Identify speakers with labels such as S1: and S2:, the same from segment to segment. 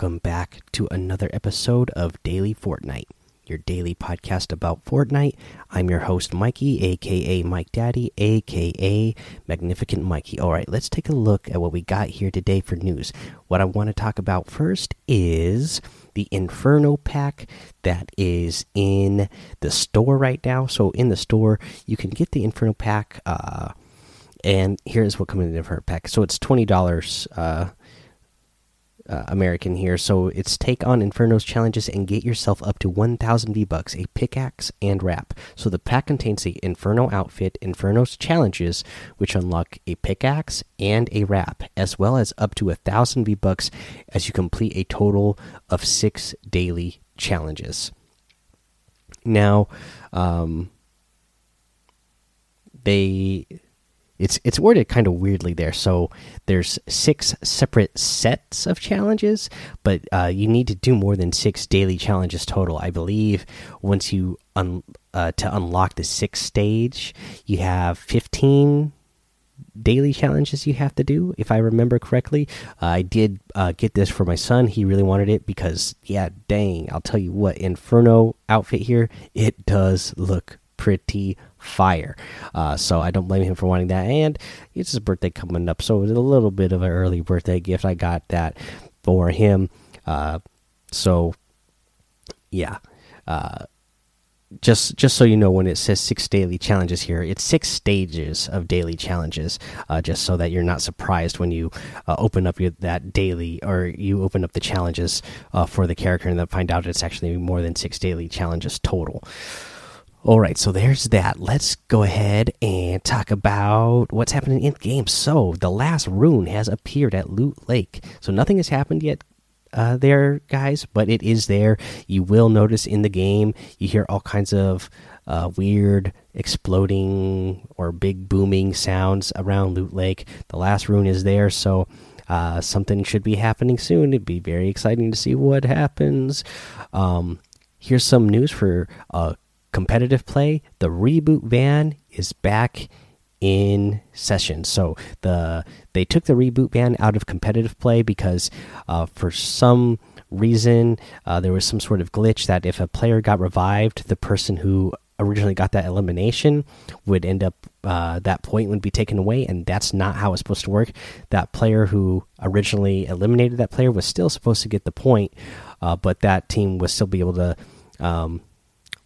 S1: welcome back to another episode of Daily Fortnite, your daily podcast about Fortnite. I'm your host, Mikey, aka Mike Daddy, aka Magnificent Mikey. All right, let's take a look at what we got here today for news. What I want to talk about first is the Inferno pack that is in the store right now. So, in the store, you can get the Inferno pack. Uh, and here's what comes in the Inferno pack. So, it's $20. Uh, uh, American here. So it's take on Inferno's challenges and get yourself up to 1,000 V bucks, a pickaxe and wrap. So the pack contains the Inferno outfit, Inferno's challenges, which unlock a pickaxe and a wrap, as well as up to a thousand V bucks as you complete a total of six daily challenges. Now, um, they it's it's worded kind of weirdly there. So there's six separate sets of challenges, but uh, you need to do more than six daily challenges total. I believe once you un uh, to unlock the sixth stage, you have fifteen daily challenges you have to do if i remember correctly uh, i did uh, get this for my son he really wanted it because yeah dang i'll tell you what inferno outfit here it does look pretty fire. Uh, so I don't blame him for wanting that. And it's his birthday coming up, so it's a little bit of an early birthday gift. I got that for him. Uh, so yeah. Uh, just just so you know when it says six daily challenges here it's six stages of daily challenges uh, just so that you're not surprised when you uh, open up your, that daily or you open up the challenges uh, for the character and then find out it's actually more than six daily challenges total all right, so there's that. Let's go ahead and talk about what's happening in the game. So, the last rune has appeared at Loot Lake. So, nothing has happened yet uh, there, guys, but it is there. You will notice in the game, you hear all kinds of uh, weird exploding or big booming sounds around Loot Lake. The last rune is there, so uh, something should be happening soon. It'd be very exciting to see what happens. Um, here's some news for uh, competitive play, the reboot van is back in session. So the they took the reboot van out of competitive play because uh, for some reason uh, there was some sort of glitch that if a player got revived, the person who originally got that elimination would end up uh, that point would be taken away, and that's not how it's supposed to work. That player who originally eliminated that player was still supposed to get the point, uh, but that team would still be able to. Um,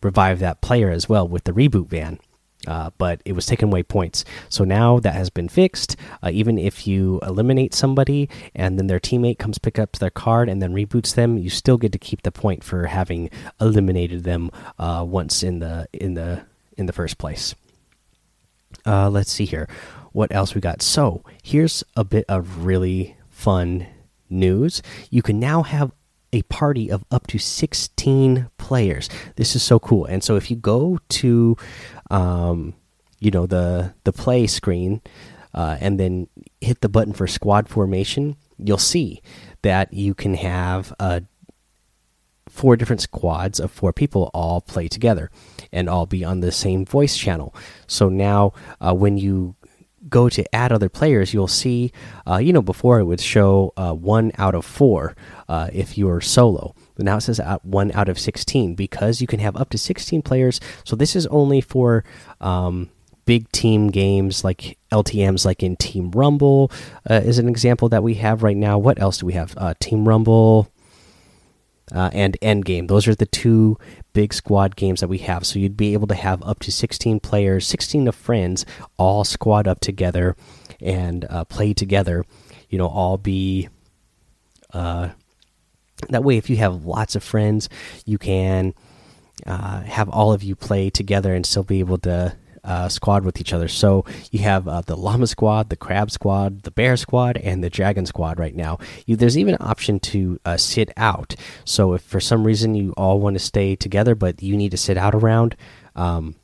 S1: revive that player as well with the reboot van. Uh, but it was taking away points. So now that has been fixed. Uh, even if you eliminate somebody and then their teammate comes pick up their card and then reboots them, you still get to keep the point for having eliminated them uh, once in the in the in the first place. Uh, let's see here, what else we got. So here's a bit of really fun news. You can now have a party of up to 16 players. This is so cool. And so if you go to um, you know the the play screen uh, and then hit the button for squad formation, you'll see that you can have uh, four different squads of four people all play together and all be on the same voice channel. So now uh, when you go to add other players, you'll see, uh, you know, before it would show uh, one out of four uh, if you're solo. But now it says one out of 16 because you can have up to 16 players. So this is only for um, big team games like LTMs, like in Team Rumble, uh, is an example that we have right now. What else do we have? Uh, team Rumble. Uh, and Endgame. Those are the two big squad games that we have. So you'd be able to have up to 16 players, 16 of friends, all squad up together and uh, play together. You know, all be. Uh, that way, if you have lots of friends, you can uh, have all of you play together and still be able to uh, squad with each other. So you have uh, the llama squad, the crab squad, the bear squad, and the dragon squad right now. You, there's even an option to uh, sit out. So if for some reason you all want to stay together, but you need to sit out around, um,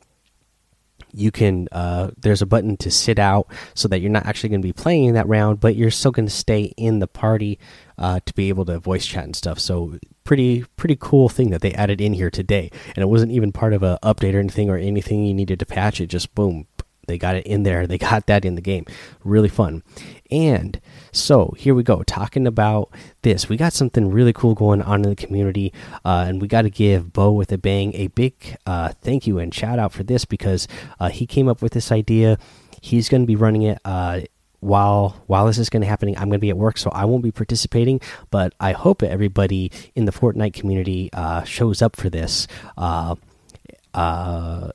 S1: you can uh, there's a button to sit out so that you're not actually going to be playing that round but you're still going to stay in the party uh, to be able to voice chat and stuff. So pretty pretty cool thing that they added in here today. And it wasn't even part of a update or anything or anything you needed to patch. It just boom they got it in there. They got that in the game. Really fun. And so here we go, talking about this. We got something really cool going on in the community, uh, and we got to give Bo with a Bang a big uh, thank you and shout out for this because uh, he came up with this idea. He's going to be running it uh, while while this is going to happening i'm going to be at work so i won't be participating but i hope everybody in the fortnite community uh, shows up for this uh, uh,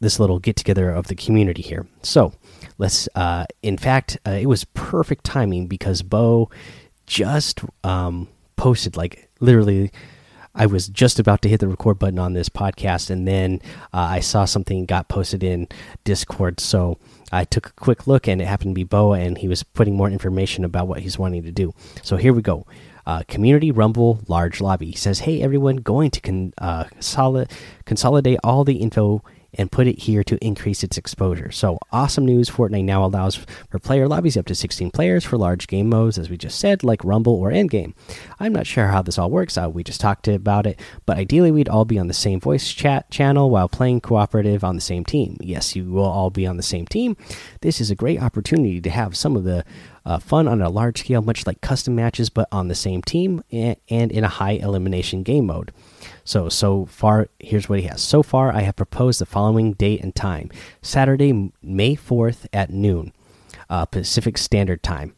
S1: this little get together of the community here so let's uh, in fact uh, it was perfect timing because bo just um, posted like literally I was just about to hit the record button on this podcast, and then uh, I saw something got posted in Discord. So I took a quick look, and it happened to be Boa, and he was putting more information about what he's wanting to do. So here we go. Uh, community Rumble large lobby. He says, "Hey everyone, going to con uh, solid consolidate all the info and put it here to increase its exposure. So, awesome news Fortnite now allows for player lobbies up to 16 players for large game modes, as we just said, like Rumble or Endgame. I'm not sure how this all works out, we just talked about it, but ideally we'd all be on the same voice chat channel while playing cooperative on the same team. Yes, you will all be on the same team. This is a great opportunity to have some of the uh, fun on a large scale, much like custom matches, but on the same team and in a high elimination game mode. So, so far, here's what he has. So far, I have proposed the following date and time Saturday, May 4th at noon, uh, Pacific Standard Time.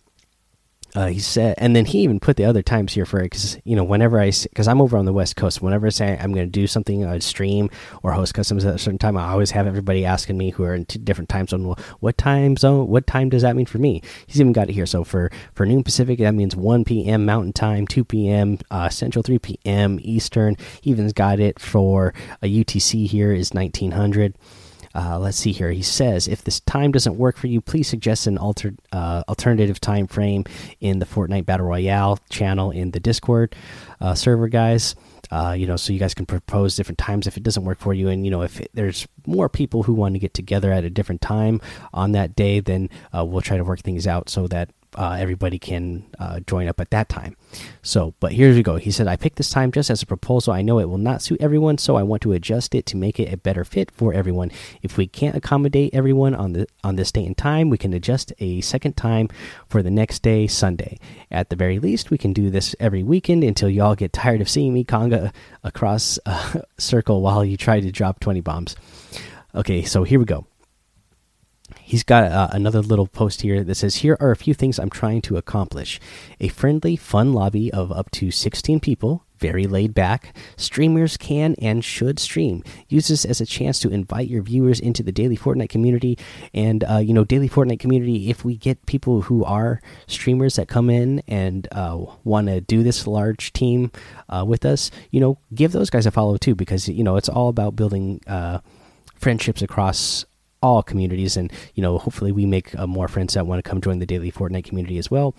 S1: Uh, he said, and then he even put the other times here for it because you know whenever I because I'm over on the West Coast, whenever I say I'm going to do something on stream or host customs at a certain time, I always have everybody asking me who are in different time zone. Well, what time zone? What time does that mean for me? He's even got it here. So for for noon Pacific, that means 1 p.m. Mountain Time, 2 p.m. Uh, Central, 3 p.m. Eastern. He even's got it for a UTC here is 1900. Uh, let's see here. He says, if this time doesn't work for you, please suggest an alter, uh, alternative time frame in the Fortnite Battle Royale channel in the Discord uh, server, guys. Uh, you know, so you guys can propose different times if it doesn't work for you, and you know, if it, there's more people who want to get together at a different time on that day, then uh, we'll try to work things out so that uh, everybody can uh, join up at that time. So, but here we go. He said, I picked this time just as a proposal. I know it will not suit everyone, so I want to adjust it to make it a better fit for everyone. If we can't accommodate everyone on the on this date and time, we can adjust a second time for the next day, Sunday. At the very least, we can do this every weekend until y'all get tired of seeing me conga across a circle while you try to drop 20 bombs. Okay, so here we go he's got uh, another little post here that says here are a few things i'm trying to accomplish. A friendly fun lobby of up to 16 people very laid back. Streamers can and should stream. Use this as a chance to invite your viewers into the daily fortnite community. And uh, you know daily fortnite community if we get people who are streamers that come in and uh, want to do this large team uh, with us you know give those guys a follow too because you know it's all about building uh, friendships across all communities and you know hopefully we make uh, more friends that want to come join the daily fortnite community as well.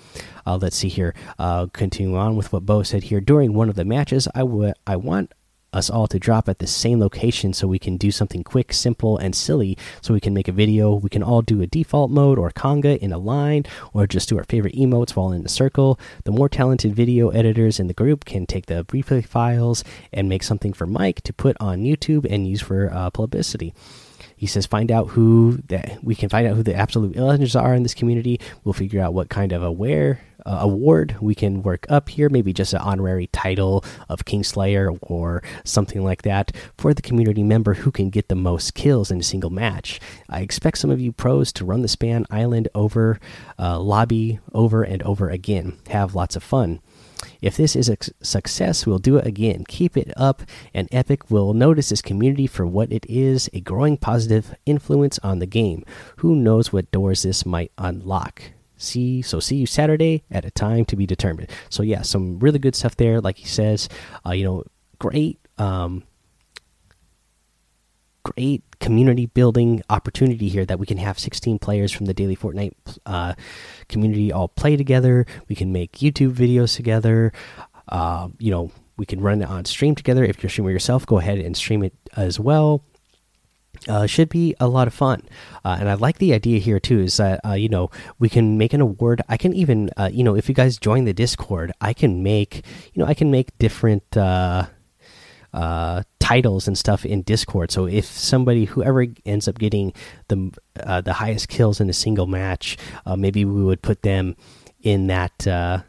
S1: Uh, let's see here uh, continuing on with what bo said here. During one of the matches i i want us all to drop at the same location so we can do something quick simple and silly so we can make a video. We can all do a default mode or conga in a line or just do our favorite emotes while in a circle. The more talented video editors in the group can take the replay files and make something for mike to put on youtube and use for uh, publicity he says, find out who that we can find out who the absolute legends are in this community. We'll figure out what kind of aware uh, award we can work up here. Maybe just an honorary title of Kingslayer or something like that for the community member who can get the most kills in a single match. I expect some of you pros to run the spawn island over, uh, lobby over and over again. Have lots of fun. If this is a success, we'll do it again. Keep it up, and Epic will notice this community for what it is a growing positive influence on the game. Who knows what doors this might unlock? See, so see you Saturday at a time to be determined. So, yeah, some really good stuff there. Like he says, uh, you know, great. Um, great community building opportunity here that we can have 16 players from the daily Fortnite uh, community all play together. We can make YouTube videos together. Uh, you know, we can run it on stream together. If you're streaming yourself, go ahead and stream it as well. Uh, should be a lot of fun, uh, and I like the idea here too. Is that uh, you know we can make an award. I can even uh, you know if you guys join the Discord, I can make you know I can make different uh, titles and stuff in Discord. So if somebody, whoever ends up getting the uh, the highest kills in a single match, uh, maybe we would put them in that. Uh,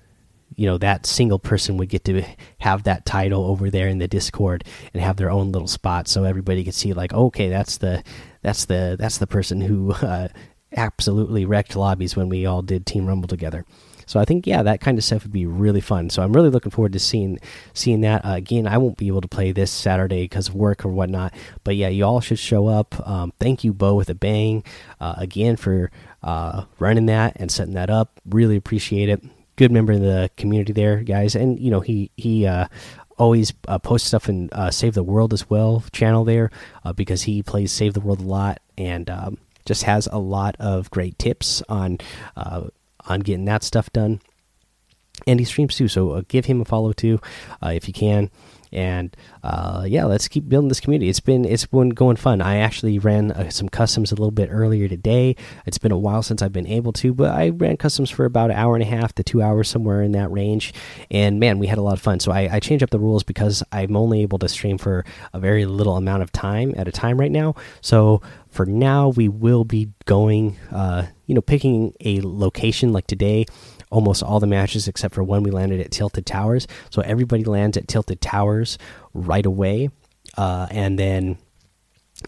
S1: you know that single person would get to have that title over there in the Discord and have their own little spot, so everybody could see like, okay, that's the that's the that's the person who uh, absolutely wrecked lobbies when we all did Team Rumble together. So I think yeah, that kind of stuff would be really fun. So I'm really looking forward to seeing seeing that. Uh, again, I won't be able to play this Saturday because of work or whatnot. But yeah, you all should show up. Um, thank you, Bo, with a bang, uh, again for uh, running that and setting that up. Really appreciate it. Good member of the community there, guys. And you know he he uh, always uh, posts stuff in uh, Save the World as well channel there uh, because he plays Save the World a lot and um, just has a lot of great tips on uh, on getting that stuff done. And he streams too, so uh, give him a follow too uh, if you can. And uh, yeah, let's keep building this community. It's been it's been going fun. I actually ran uh, some customs a little bit earlier today. It's been a while since I've been able to, but I ran customs for about an hour and a half to two hours, somewhere in that range. And man, we had a lot of fun. So I, I changed up the rules because I'm only able to stream for a very little amount of time at a time right now. So for now, we will be going, uh, you know, picking a location like today. Almost all the matches except for one we landed at Tilted Towers. So everybody lands at Tilted Towers right away, uh, and then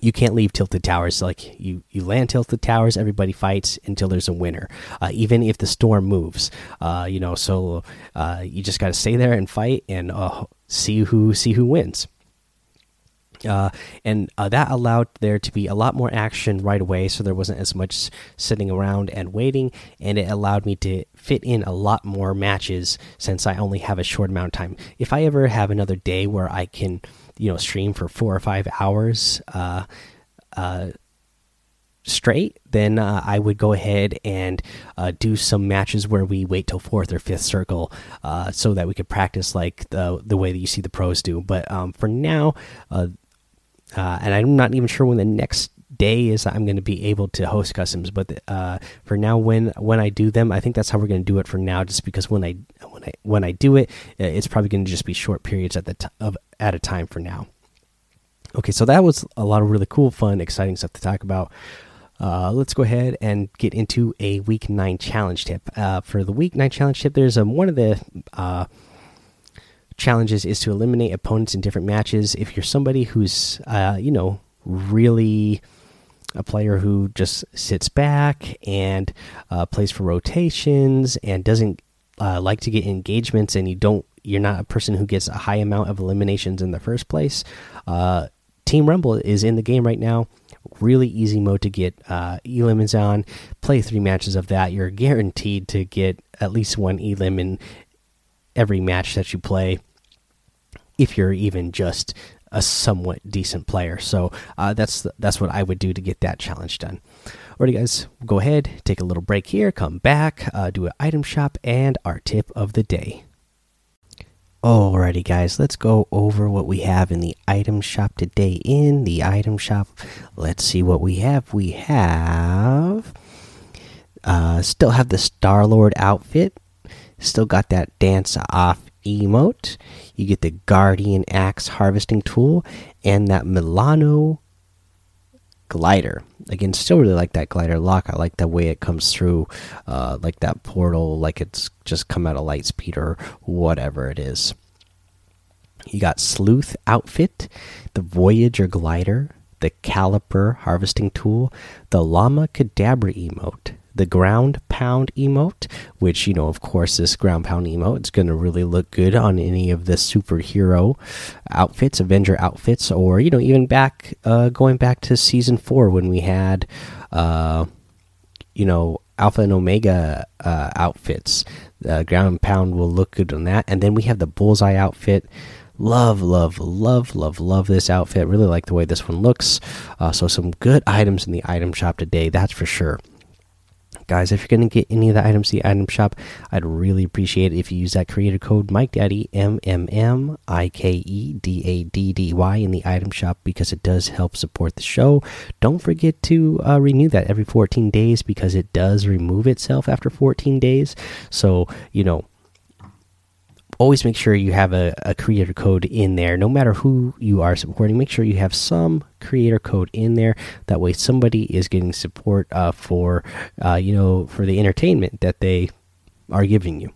S1: you can't leave tilted towers. Like you you land tilted towers everybody fights until there's a winner uh, even if the storm moves. Uh, you know so uh, you just got to stay there and fight and uh, see who see who wins uh, and uh, that allowed there to be a lot more action right away, so there wasn't as much sitting around and waiting, and it allowed me to fit in a lot more matches since I only have a short amount of time. If I ever have another day where I can, you know, stream for four or five hours, uh, uh straight, then uh, I would go ahead and uh, do some matches where we wait till fourth or fifth circle, uh, so that we could practice like the the way that you see the pros do. But um, for now, uh, and I'm not even sure when the next day is I'm going to be able to host customs. But uh, for now, when when I do them, I think that's how we're going to do it for now. Just because when I when I when I do it, uh, it's probably going to just be short periods at the of at a time for now. Okay, so that was a lot of really cool, fun, exciting stuff to talk about. Uh, let's go ahead and get into a week nine challenge tip. Uh, for the week nine challenge tip, there's um, one of the uh, challenges is to eliminate opponents in different matches. If you're somebody who's, uh, you know, really a player who just sits back and uh, plays for rotations and doesn't uh, like to get engagements, and you don't, you're not a person who gets a high amount of eliminations in the first place. Uh, Team Rumble is in the game right now. Really easy mode to get uh, on. Play three matches of that. You're guaranteed to get at least one elim in every match that you play if you're even just a somewhat decent player. So uh, that's that's what I would do to get that challenge done. Alrighty, guys, go ahead, take a little break here, come back, uh, do an item shop, and our tip of the day. Alrighty, guys, let's go over what we have in the item shop today. In the item shop, let's see what we have. We have uh, still have the Star Lord outfit. Still got that dance off emote. You get the Guardian Axe harvesting tool and that Milano glider. Again, still really like that glider lock. I like the way it comes through, uh, like that portal, like it's just come out of light speed or whatever it is. You got Sleuth outfit, the Voyager glider, the Caliper harvesting tool, the Llama Cadabra emote, the ground pound emote, which, you know, of course, this ground pound emote is going to really look good on any of the superhero outfits, Avenger outfits, or, you know, even back, uh, going back to season four when we had, uh, you know, Alpha and Omega uh, outfits. The ground pound will look good on that. And then we have the bullseye outfit. Love, love, love, love, love this outfit. Really like the way this one looks. Uh, so, some good items in the item shop today, that's for sure guys if you're going to get any of the items in the item shop i'd really appreciate it if you use that creator code mike daddy m m m i k e d a d d y in the item shop because it does help support the show. Don't forget to uh, renew that every 14 days because it does remove itself after 14 days. So you know always make sure you have a, a, creator code in there. No matter who you are supporting make sure you have some creator code in there. That way somebody is getting support uh, for uh, you know for the entertainment that they are giving you.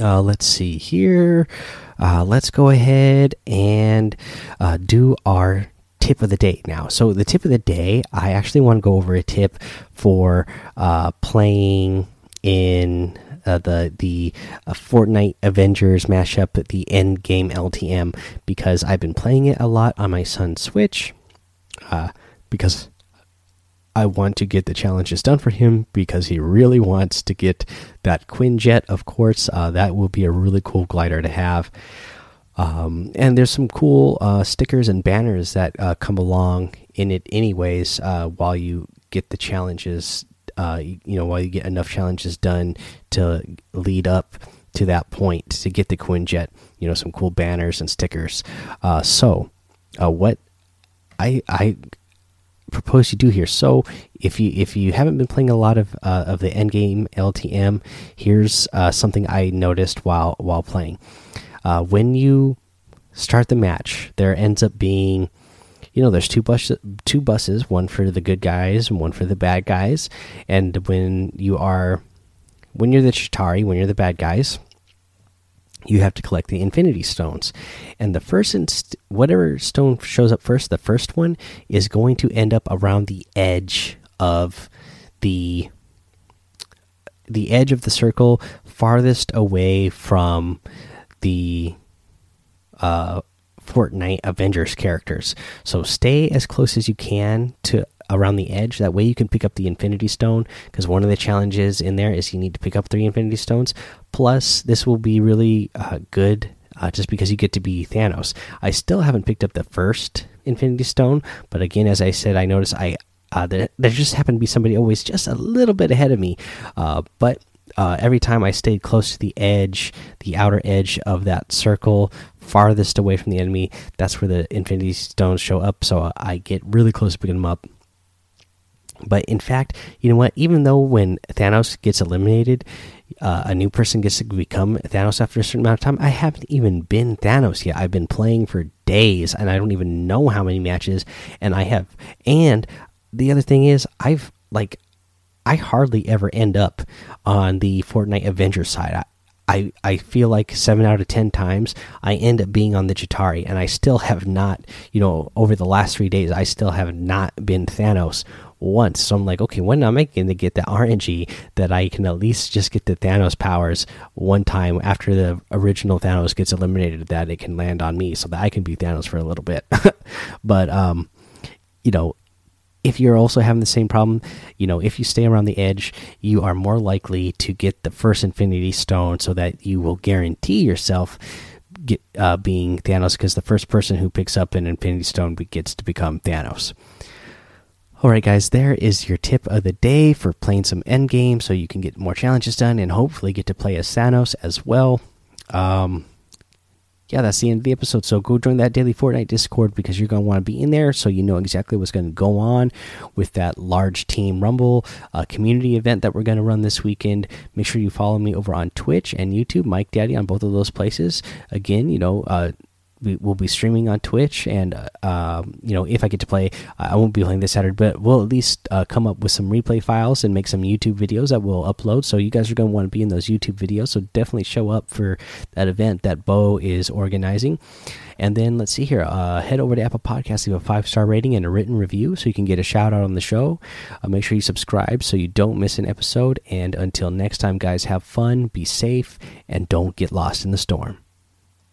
S1: Uh, let's see here. Uh, let's go ahead and uh, do our tip of the day now. So the tip of the day i actually want to go over a tip for uh, playing in uh, the the uh, Fortnite Avengers mashup, at the End Game LTM, because I've been playing it a lot on my son's Switch, uh, because I want to get the challenges done for him because he really wants to get that Quinjet. Of course, uh, that will be a really cool glider to have. Um, and there's some cool uh, stickers and banners that uh, come along in it, anyways, while you get the challenges uh, you know, while you get enough challenges done to lead up to that point to get the Quinjet, you know, some cool banners and stickers. Uh, so, uh, what I I propose you do here. So, if you if you haven't been playing a lot of uh, of the endgame LTM, here's uh, something I noticed while while playing. Uh, when you start the match, there ends up being you know there's two bus two buses one for the good guys and one for the bad guys. And when you are when you're the chitauri when you're the bad guys you have to collect the infinity stones. And the first whatever stone shows up first the first one is going to end up around the edge of the the edge of the circle farthest away from the uh Fortnite Avengers characters. So stay as close as you can to around the edge. That way you can pick up the Infinity Stone because one of the challenges in there is you need to pick up three Infinity Stones. Plus, this will be really uh, good uh, just because you get to be Thanos. I still haven't picked up the first Infinity Stone, but again, as I said, I noticed I uh, there, there just happened to be somebody always just a little bit ahead of me, uh, but uh, every time I stayed close to the edge, the outer edge of that circle, farthest away from the enemy, that's where the Infinity Stones show up. So I get really close to picking them up. But in fact, you know what? Even though when Thanos gets eliminated, uh, a new person gets to become Thanos after a certain amount of time, I haven't even been Thanos yet. I've been playing for days and I don't even know how many matches. And I have. And the other thing is, I've like I hardly ever end up on the Fortnite Avengers side. I, I, I feel like seven out of ten times I end up being on the Chitauri, and I still have not, you know, over the last three days, I still have not been Thanos once. So I'm like, okay, when am I going to get the RNG that I can at least just get the Thanos powers one time after the original Thanos gets eliminated, that it can land on me so that I can be Thanos for a little bit. but, um, you know, if you're also having the same problem, you know, if you stay around the edge, you are more likely to get the first Infinity Stone, so that you will guarantee yourself get uh, being Thanos, because the first person who picks up an Infinity Stone gets to become Thanos. All right, guys, there is your tip of the day for playing some endgame, so you can get more challenges done and hopefully get to play as Thanos as well. Um, yeah, that's the end of the episode. So go join that daily Fortnite Discord because you're going to want to be in there so you know exactly what's going to go on with that large team Rumble uh, community event that we're going to run this weekend. Make sure you follow me over on Twitch and YouTube, Mike Daddy on both of those places. Again, you know, uh, we will be streaming on Twitch, and uh, um, you know, if I get to play, I won't be playing this Saturday, but we'll at least uh, come up with some replay files and make some YouTube videos that we'll upload. So you guys are going to want to be in those YouTube videos. So definitely show up for that event that Bo is organizing. And then let's see here. Uh, head over to Apple Podcasts, leave a five star rating and a written review so you can get a shout out on the show. Uh, make sure you subscribe so you don't miss an episode. And until next time, guys, have fun, be safe, and don't get lost in the storm.